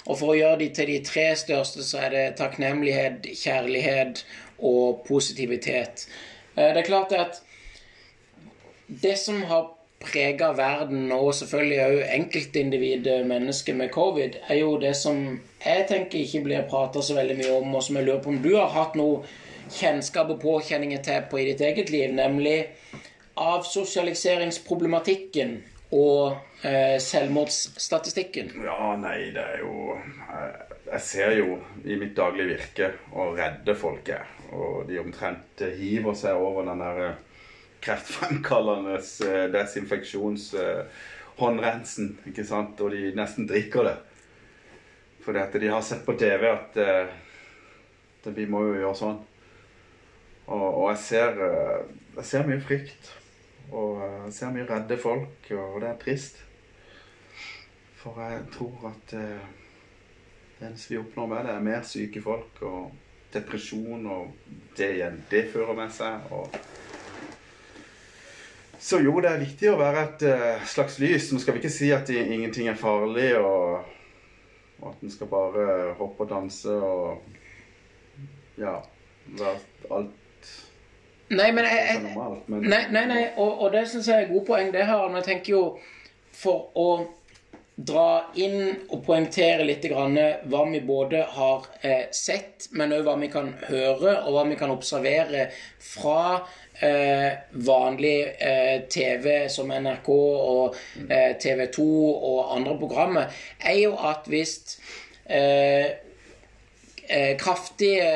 Og for å gjøre de til de tre største, så er det takknemlighet, kjærlighet og positivitet. Eh, det er klart at det som har prega verden, og selvfølgelig òg enkeltindividet, mennesket med covid, er jo det som jeg tenker ikke blir prata så veldig mye om, og som jeg lurer på om du har hatt noe kjennskap og påkjenninger til på i ditt eget liv, nemlig avsosialiseringsproblematikken og eh, selvmordsstatistikken. Ja, nei, det er jo Jeg, jeg ser jo i mitt daglige virke å redde folk er. Og de omtrent hiver seg over den der eh, kreftfremkallende eh, desinfeksjonshåndrensen, ikke sant? Og de nesten drikker det. Fordi at de har sett på TV at eh, det, vi må jo gjøre sånn. Og, og jeg, ser, eh, jeg ser mye frykt. Og jeg ser mye redde folk, og det er trist. For jeg tror at eh, det eneste vi oppnår med det, er mer syke folk og depresjon, og det igjen, det fører med seg. og så jo, det er viktig å være et uh, slags lys. Nå skal vi ikke si at ingenting er farlig, og, og at en skal bare hoppe og danse og ja være alt Nei, men jeg, jeg, normalt. Men, Nei, nei, nei. Og, og det syns jeg er god poeng, det her. Men jeg tenker jo for å dra inn og poengtere litt hva vi både har eh, sett, men òg hva vi kan høre, og hva vi kan observere fra eh, vanlig eh, TV som NRK og TV 2 og andre programmer, er jo at hvis kraftige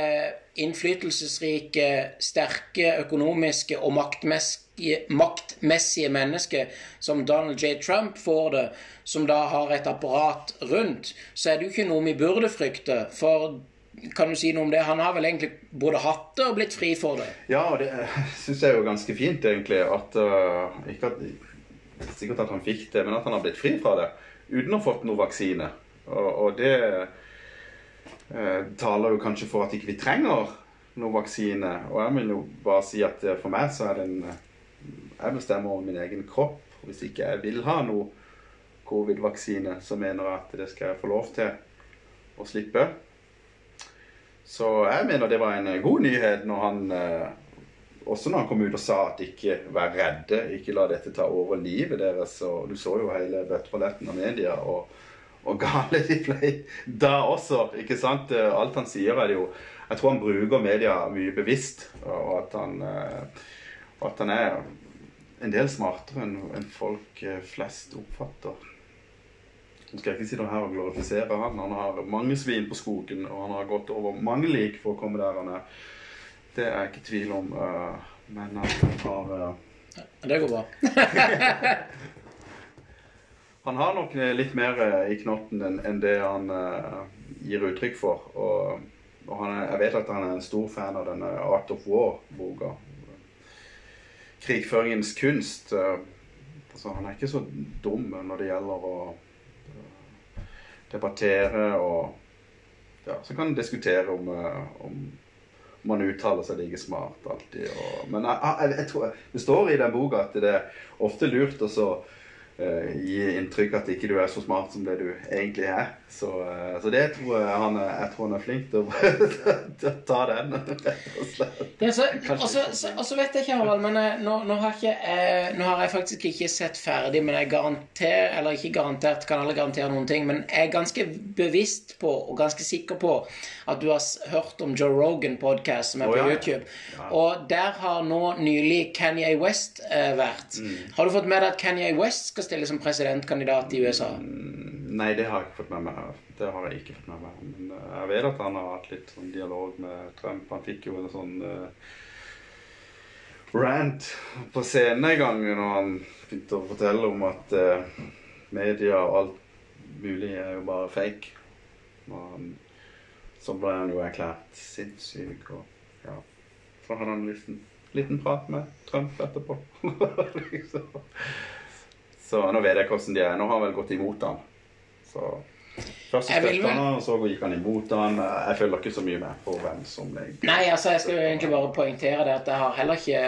innflytelsesrike, sterke økonomiske og maktmessige, maktmessige mennesker som Donald J. Trump får det, som da har et apparat rundt, så er det jo ikke noe vi burde frykte. For kan du si noe om det? Han har vel egentlig både hatt det og blitt fri for det? Ja, og det syns jeg er jo ganske fint, egentlig. At, uh, ikke at Sikkert at han fikk det, men at han har blitt fri fra det uten å ha fått noe vaksine. Og, og det taler jo kanskje for at ikke vi trenger noe vaksine. Og jeg vil jo bare si at eh, for meg så er det en eh, Jeg bestemmer over min egen kropp. Og hvis ikke jeg vil ha noe covid-vaksine, så mener jeg at det skal jeg få lov til å slippe. Så jeg mener det var en eh, god nyhet når han eh, også når han kom ut og sa at ikke vær redde, ikke la dette ta over livet deres. Og du så jo hele bøtteballetten av media. og og gale de ble da også. ikke sant? Alt han sier, er det jo Jeg tror han bruker media mye bevisst, og at han, og at han er en del smartere enn folk flest oppfatter. Nå skal jeg ikke sitte her og glorifisere han. Han har mange svin på skogen, og han har gått over mange lik for å komme der han er. Det er jeg ikke i tvil om, men han har Det går bra. [laughs] Han har nok litt mer i knotten enn en det han uh, gir uttrykk for. Og, og er, jeg vet at han er en stor fan av denne Art of War-boka. Krigføringens kunst. Altså, han er ikke så dum når det gjelder å debattere og ja, Så kan han diskutere om, om man uttaler seg like smart alltid. Og, men jeg, jeg, jeg tror, det står i den boka at det er ofte lurt å så gi inntrykk at ikke du er så smart som det du egentlig er. Så, uh, så det tror jeg han er, jeg tror han er flink til å, [laughs] til å ta den, [laughs] rett og slett. Ja, så, også, så, så, og så vet jeg ikke, Harald, men jeg, nå, nå, har ikke, jeg, nå har jeg faktisk ikke sett ferdig, men jeg garanterer, eller ikke garantert, kan alle garantere noen ting, men jeg er ganske bevisst på, og ganske sikker på, at du har hørt om Joe Rogan-podkast som er på oh, ja, ja. YouTube. Ja. Og der har nå nylig Kanye West eh, vært. Mm. Har du fått med deg at Kanye West skal stille som presidentkandidat i USA? Nei, det har jeg ikke fått med meg. Det har jeg ikke fått med meg. Men uh, jeg vet at han har hatt litt sånn dialog med Trump. Han fikk jo en sånn uh, rant på scenen en gang når han begynte å fortelle om at uh, media og alt mulig er jo bare fake. Han, så ble han jo erklært sinnssyk, og ja. Så hadde han en liten, liten prat med Trump etterpå. [laughs] liksom. Så nå vet jeg hvordan de er. Nå har han vel gått imot han. Så Først Jeg støtta han, og så gikk han imot han. Jeg følger ikke så mye med på hvem som egentlig Nei, altså jeg skal jo egentlig bare poengtere det at jeg har heller ikke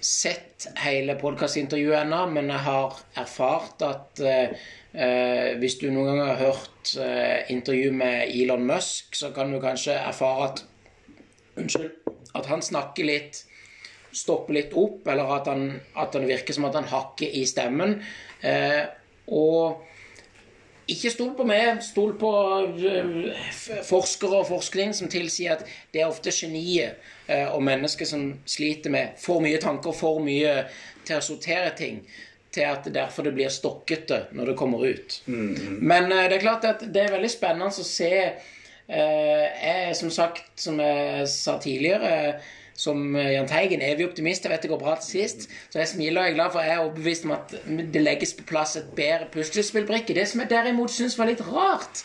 sett hele podkastintervjuet ennå, men jeg har erfart at eh, eh, hvis du noen gang har hørt eh, intervju med Elon Musk, så kan du kanskje erfare at Unnskyld. At han snakker litt Stopper litt opp, eller at han, at han virker som at han hakker i stemmen. Eh, og ikke stol på meg, stol på øh, forskere og forskning som tilsier at det er ofte geniet eh, og mennesker som sliter med for mye tanker, for mye til å sortere ting, til at det derfor det blir stokkete når det kommer ut. Men eh, det er klart at det er veldig spennende å se øh, Jeg, som sagt, som jeg sa tidligere som Jahn Teigen, evig optimist. Jeg vet det går bra til sist. Så jeg smiler og er glad for jeg er overbevist om at det legges på plass et bedre puslespillbrikke. Det som jeg derimot syns var litt rart,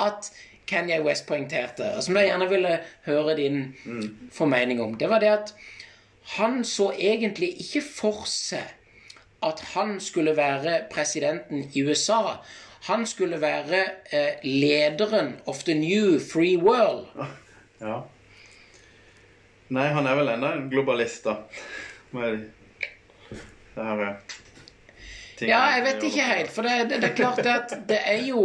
at Kanye West poengterte, og som jeg gjerne ville høre din formening om, det var det at han så egentlig ikke for seg at han skulle være presidenten i USA. Han skulle være eh, lederen of the new free world. Ja. Nei, han er vel ennå en globalist, da. Med det her Ja, jeg vet ikke helt. For det, det, det er klart at det er jo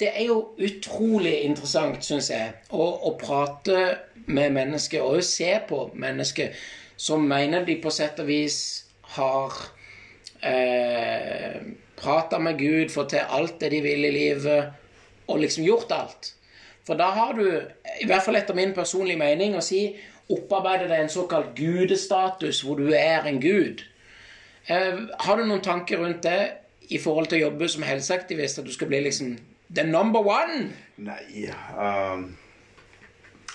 Det er jo utrolig interessant, syns jeg, å, å prate med mennesker og se på mennesker som mener de på sett og vis har eh, prata med Gud, fått til alt det de vil i livet, og liksom gjort alt. For da har du, i hvert fall etter min personlige mening, å si opparbeide deg en såkalt gudestatus, hvor du er en gud. Eh, har du noen tanker rundt det i forhold til å jobbe som helseaktivist? At du skal bli liksom the number one? Nei um,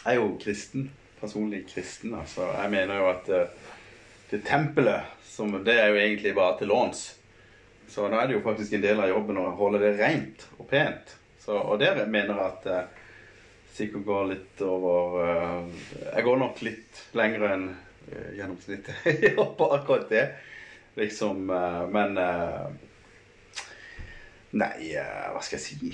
Jeg er jo kristen. Personlig kristen. Altså. Jeg mener jo at uh, det tempelet, som, det er jo egentlig bare til låns. Så nå er det jo faktisk en del av jobben å holde det rent og pent. Så, og der mener jeg at eh, sikkert går litt over eh, Jeg går nok litt lenger enn eh, gjennomsnittet [laughs] ja, på akkurat det. Liksom eh, Men Nei, hva skal jeg si?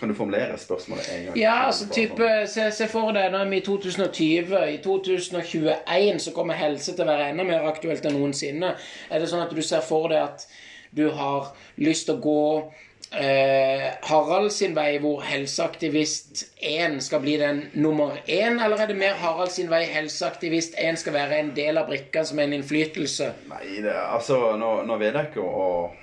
Kan du formulere spørsmålet en gang? Ja, altså type, se, se for deg, nå er vi i 2020. I 2021 så kommer helse til å være enda mer aktuelt enn noensinne. Er det sånn at du ser for deg at du har lyst til å gå eh, Harald sin vei, hvor helseaktivist 1 skal bli den nummer 1, eller er det mer Harald sin vei, helseaktivist 1 skal være en del av brikka som en innflytelse? Nei, det, altså, nå, nå vet jeg ikke, og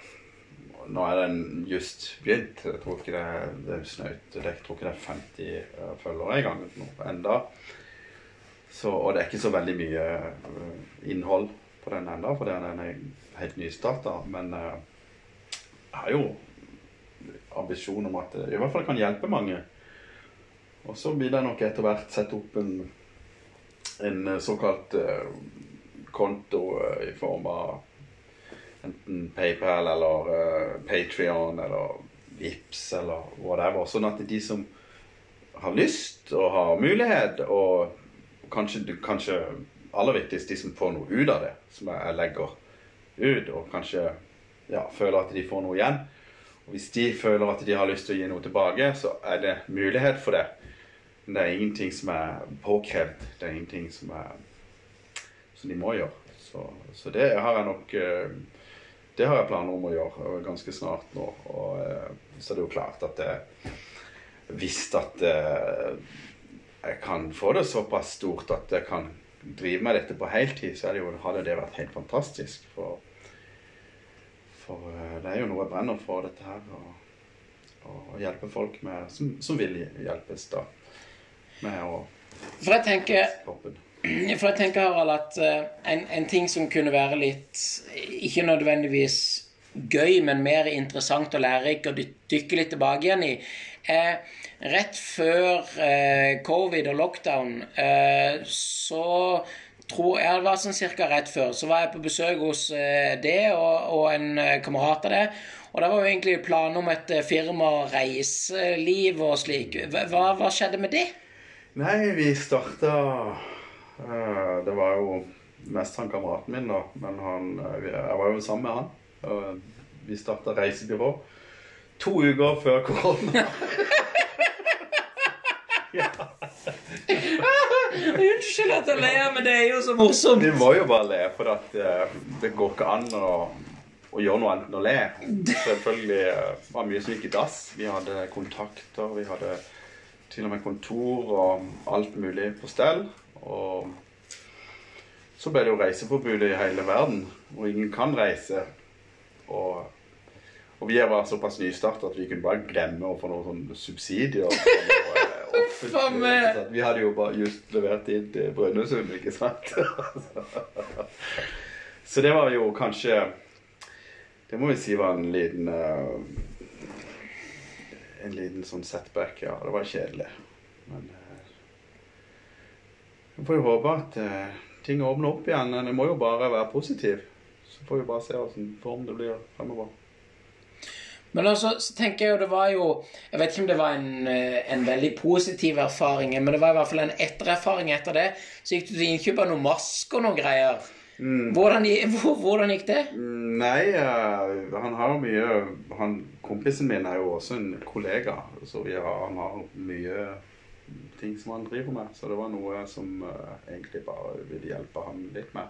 nå er den just begynt. Jeg tror ikke det det er snaut. Jeg tror ikke det er 50 eh, følgere i gang enda. Så, og det er ikke så veldig mye eh, innhold på den enda, for den er helt nystarta. Men eh, jeg har jo ambisjon om at det i hvert fall kan hjelpe mange. Og så vil jeg nok etter hvert sette opp en, en eh, såkalt uh, konto uh, i form av enten PayPal eller uh, Patrion eller Vips eller whatever. Sånn at de som har lyst og har mulighet, og kanskje, kanskje aller viktigst de som får noe ut av det, som jeg legger ut, og kanskje ja, føler at de får noe igjen. Hvis de føler at de har lyst til å gi noe tilbake, så er det mulighet for det. Men det er ingenting som er påkrevd. Det er ingenting som, er, som de må gjøre. Så, så det har jeg nok eh, Det har jeg planer om å gjøre eh, ganske snart nå. Og eh, så er det jo klart at jeg hvis at eh, jeg kan få det såpass stort at jeg kan drive med dette på heltid, så hadde det vært helt fantastisk. For, for eh, det er jo noe jeg brenner for, dette her. Å, hjelpe folk med, som, som vil hjelpes da med å For jeg tenker. For jeg tenker, Harald, at eh, en, en ting som kunne være litt Ikke nødvendigvis gøy, men mer interessant og lærerikt å dykke litt tilbake igjen i, er rett før eh, covid og lockdown, eh, så tror jeg det var sånn cirka rett før, så var jeg på besøk hos eh, det og, og en eh, kamerat av det. Og det var jo egentlig planer om et eh, firma, reiseliv og slik. Hva, hva, skjedde med det? Nei, vi starta Det var jo mest han kameraten min, da. Men han, jeg var jo sammen med han. og vi starta reisebyrå to uker før korona. [laughs] Unnskyld at jeg ler, men det er jo så morsomt. Vi må jo bare le, for at eh, det går ikke an å, å gjøre noe annet enn å le. Selvfølgelig eh, var mye som gikk i dass. Vi hadde kontakter, vi hadde til og med kontor og alt mulig på stell. Og så ble det jo reiseforbud i hele verden, og ingen kan reise. Og, og vi var såpass nystarta at vi kunne bare glemme å få noen sånne subsidier. noe, eh, a meg. Vi hadde jo bare just levert inn til Brønnøysund, ikke sant? [laughs] Så det var jo kanskje Det må vi si var en liten eh, En liten sånn setback, ja. Det var kjedelig. Men uh, vi får jo håpe at eh, ting åpner opp igjen. Men det må jo bare være positiv. Så får vi bare se hvilken form det blir fremover. Men altså, så tenker jeg jo det var jo Jeg vet ikke om det var en, eh, en veldig positiv erfaring, men det var i hvert fall en ettererfaring etter det. Så gikk du til innkjøp av noen masker og noen greier. Hvordan, [laughs] hvordan gikk det? Mm, Nei, uh, han har mye han, Kompisen min er jo også en kollega, så vi har, han har mye ting som han driver med. Så det var noe som uh, egentlig bare ville hjelpe ham litt med.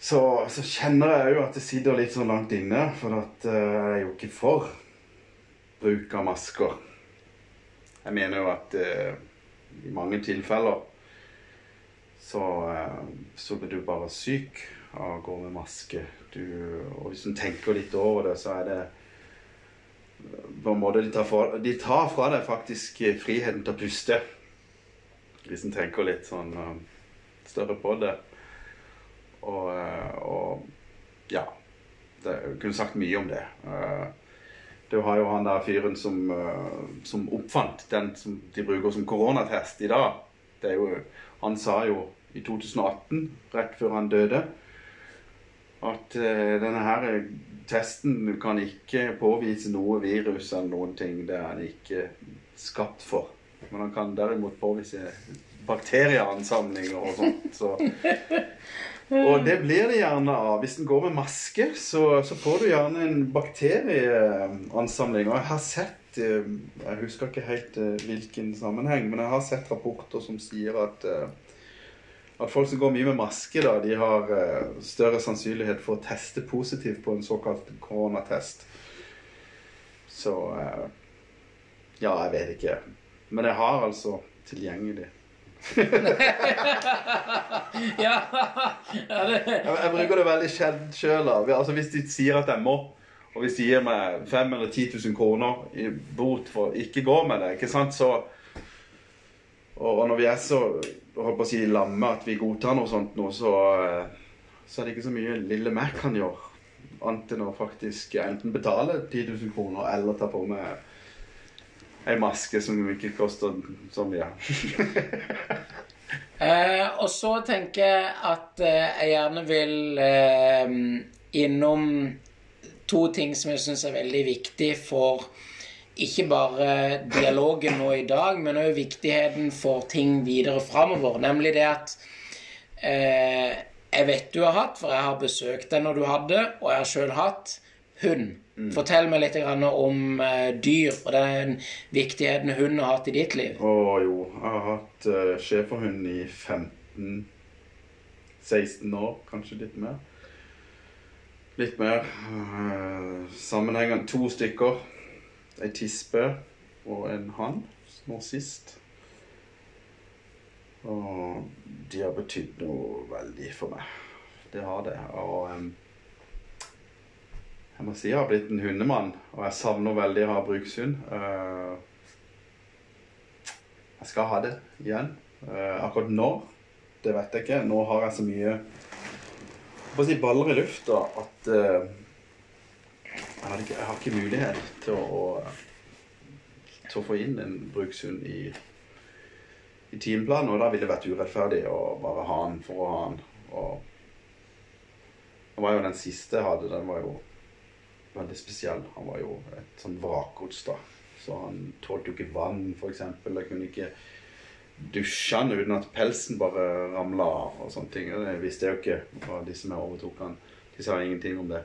Så, så kjenner jeg jo at det sitter litt sånn langt inne, for at eh, jeg er jo ikke for bruk av masker. Jeg mener jo at eh, i mange tilfeller så, eh, så blir du bare syk av å gå med maske. Du, og hvis du tenker litt over det, så er det på en måte de tar, fra, de tar fra deg faktisk friheten til å puste. Hvis en tenker litt sånn større på det. Og, eh, og ja. Det, jeg kunne sagt mye om det. Eh, Du har jo han der fyren som, eh, som oppfant den som de bruker som koronatest i dag. Det er jo, han sa jo i 2018, rett før han døde, at denne her testen kan ikke påvise noe virus eller noen ting. Det er han ikke skapt for. Men han kan derimot påvise bakterieansamlinger og sånt. Så. [laughs] Og det blir det gjerne av. Hvis den går med maske, så, så får du gjerne en bakterieansamling. Og jeg har sett eh, Jeg husker ikke helt eh, hvilken sammenheng, men jeg har sett rapporter som sier at eh, at folk som går mye med maske, da, de har større sannsynlighet for å teste positivt på en såkalt koronatest. Så Ja, jeg vet ikke. Men jeg har altså tilgjengelig. [laughs] Ja, det, Jeg, jeg bruker det veldig sjelden sjøl. Altså, hvis de sier at jeg må, og hvis de gir meg 5 eller 10 000 kroner i bot for å ikke gå med det, ikke sant, så Og, og når vi er så på å si lamme at vi godtar noe sånt nå, så, eh, så er det ikke så mye lille meg kan gjøre. Annet enn å faktisk enten betale 10 000 kroner eller ta på meg ei maske som ikke koster så mye. [laughs] Eh, og så tenker jeg at eh, jeg gjerne vil eh, innom to ting som jeg syns er veldig viktig for ikke bare dialogen nå i dag, men òg viktigheten for ting videre framover. Nemlig det at eh, jeg vet du har hatt, for jeg har besøkt deg når du hadde, og jeg har sjøl hatt hund. Fortell meg litt grann om eh, dyr og den viktigheten hund har hatt i ditt liv. Å jo, jeg har hatt uh, schæferhund i 15-16 år, kanskje litt mer. Litt mer. Uh, sammenhengende to stykker. Ei tispe og en hann, nå sist. Og de har betydd noe veldig for meg. Det har det. Og em, jeg må si jeg har blitt en hundemann, og jeg savner veldig å ha brukshund. Eh, jeg skal ha det igjen. Eh, akkurat når, det vet jeg ikke. Nå har jeg så mye får si baller i lufta at eh, jeg, har ikke, jeg har ikke mulighet til å, til å få inn en brukshund i, i timeplanen, og da ville det vært urettferdig å bare ha den for å ha den. Og det var jo den siste jeg hadde, den var jo veldig spesiell. Han var jo et sånn vrakgods, da. Så han tålte jo ikke vann, eksempel. Jeg kunne ikke dusje han uten at pelsen bare ramla av og sånne ting. Det visste jeg jo ikke. fra de som jeg overtok han, de sa ingenting om det.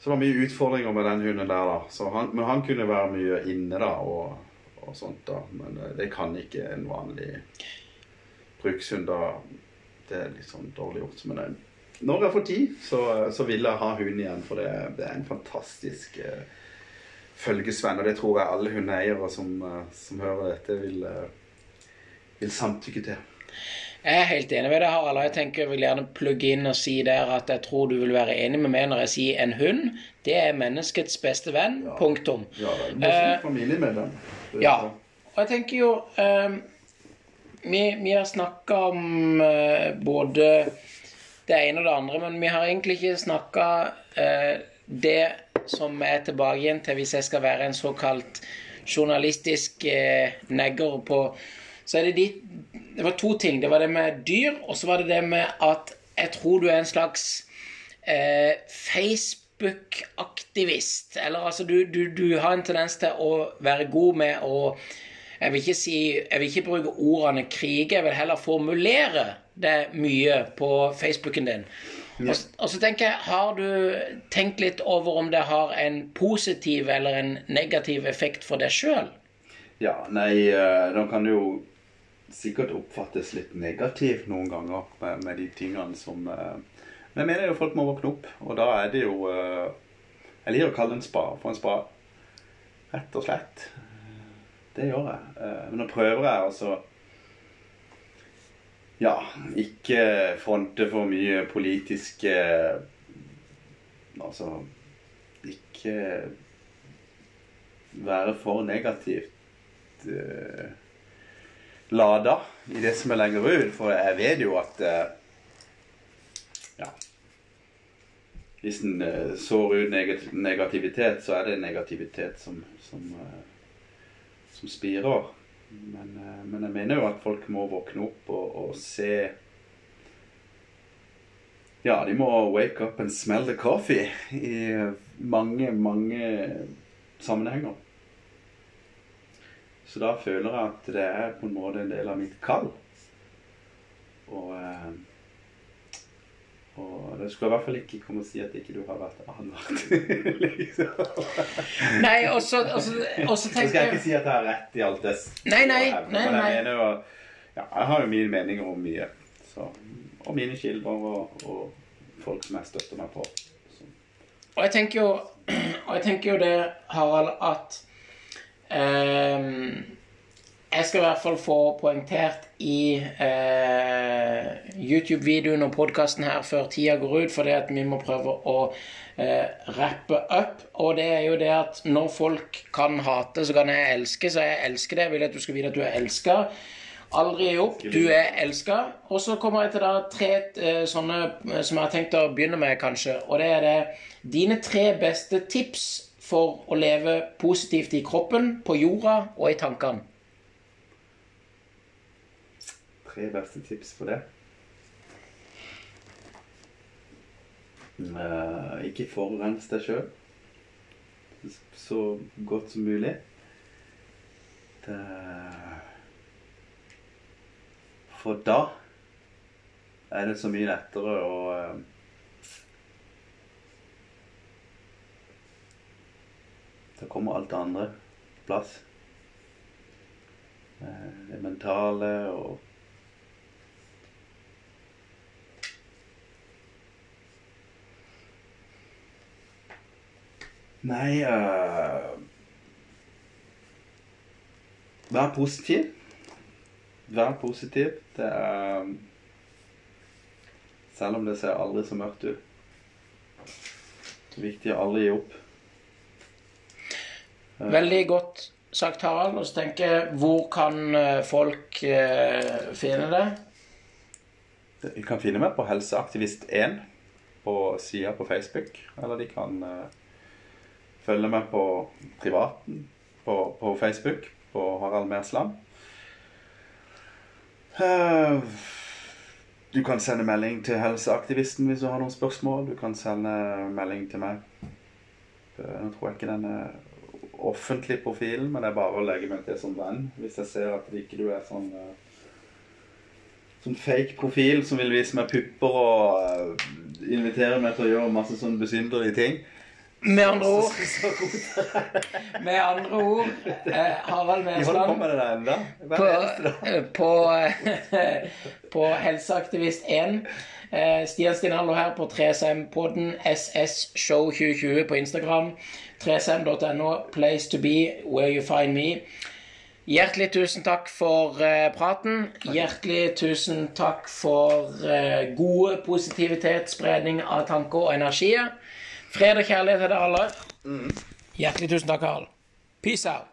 Så det var mye utfordringer med den hunden der, da. Han, men han kunne være mye inne, da, og, og sånt. da. Men eh, det kan ikke en vanlig brukshund. da. Det er litt sånn dårlig gjort. Men eh, når jeg får tid, så, så vil jeg ha hund igjen. For det, det er en fantastisk uh, følgesvenn. Og det tror jeg alle hundeeiere som, uh, som hører dette, vil, uh, vil samtykke til. Jeg er helt enig med deg, Harald. Jeg tenker jeg vil gjerne plugge inn og si der at jeg tror du vil være enig med meg når jeg sier en hund, det er menneskets beste venn. Ja. Punktum. Ja, det er morsomt familiemedlem. Ja. Og jeg tenker jo vi, vi har snakka om både det ene og det andre, men vi har egentlig ikke snakka eh, det som er tilbake igjen til hvis jeg skal være en såkalt journalistisk eh, negger på Så er det de Det var to ting. Det var det med dyr, og så var det det med at jeg tror du er en slags eh, Facebook-aktivist. Eller altså, du, du, du har en tendens til å være god med å jeg vil, ikke si, jeg vil ikke bruke ordene krige, jeg vil heller formulere det mye på Facebooken din. Og, og så tenker jeg, har du tenkt litt over om det har en positiv eller en negativ effekt for deg sjøl? Ja, nei, eh, da kan det jo sikkert oppfattes litt negativt noen ganger med, med de tingene som eh, Men jeg mener jo folk må våkne opp, og da er det jo eh, Jeg liker å kalle det en spa for en spa. Rett og slett. Det gjør jeg. Men nå prøver jeg altså Ja, ikke fronte for mye politiske Altså ikke være for negativt uh, lada i det som jeg legger ut. For jeg vet jo at eh, Ja. Hvis en sår ut negativitet, så er det negativitet som, som, eh, som spirer. Men, eh, men jeg mener jo at folk må våkne opp og, og se Ja, de må wake up and smell the coffee i mange, mange sammenhenger. Så da føler jeg at det er på en måte en del av mitt kall. Og, eh, og det skulle i hvert fall ikke komme og si at ikke du har vært advart. liksom. [laughs] Nei, og så tenker skal jeg jeg ikke si at jeg har rett i alt det. Nei, nei, nei, nei, jeg mener jo ja, Jeg har jo mine meninger om mye. Så, og mine kilder og, og folk som jeg støtter meg på. Så. Og jeg tenker jo, [clears throat] og jeg tenker jo det, Harald, at ehm, Jeg skal i hvert fall få poengtert i eh, YouTube-videoen og podkasten her før tida går ut, fordi at vi må prøve å eh, rappe opp. Og det er jo det at når folk kan hate, så kan jeg elske. Så jeg elsker det. Jeg vil at du skal vite at du er elska. Aldri gi opp. Du er elska. Og så kommer jeg til da tre eh, sånne eh, som jeg har tenkt å begynne med, kanskje. Og det er det dine tre beste tips for å leve positivt i kroppen, på jorda og i tankene. Tre beste tips for det. Uh, ikke forurens deg sjøl så godt som mulig. Det For da er det så mye lettere å eh, Da kommer alt det andre på plass. Eh, Det mentale og Nei uh, Vær positiv. Vær positiv. Det er Selv om det ser aldri så mørkt ut. Det er viktig å aldri gi opp. Eh, Veldig godt sagt, Harald. Og så tenker jeg, hvor kan eh, folk eh, finne det? De kan finne meg på Helseaktivist1 på sida på Facebook. Eller de kan eh, følge meg på privaten på, på Facebook på Harald Mersland. Eh, du kan sende melding til Helseaktivisten hvis du har noen spørsmål. Du kan sende melding til meg. Eh, Nå tror jeg ikke den er offentlig profilen, men det er bare å legge meg til som venn hvis jeg ser at ikke du er sånn eh, sånn fake profil som vil vise meg pupper og invitere meg til å gjøre masse sånn besynderlige ting. Med andre ord, [laughs] med andre ord eh, Harald på Mersland på, dag. eh, på, [laughs] på Helseaktivist1. Eh, Stian Stinallo her på 3SM-podden SS Show 2020 på Instagram. 3sm.no, place to be, where you find me. Hjertelig tusen takk for eh, praten. Hjertelig tusen takk for eh, gode positivitet, spredning av tanker og energier. Fred og kjærlighet til dere alle. Hjertelig tusen takk, Harald. Peace out.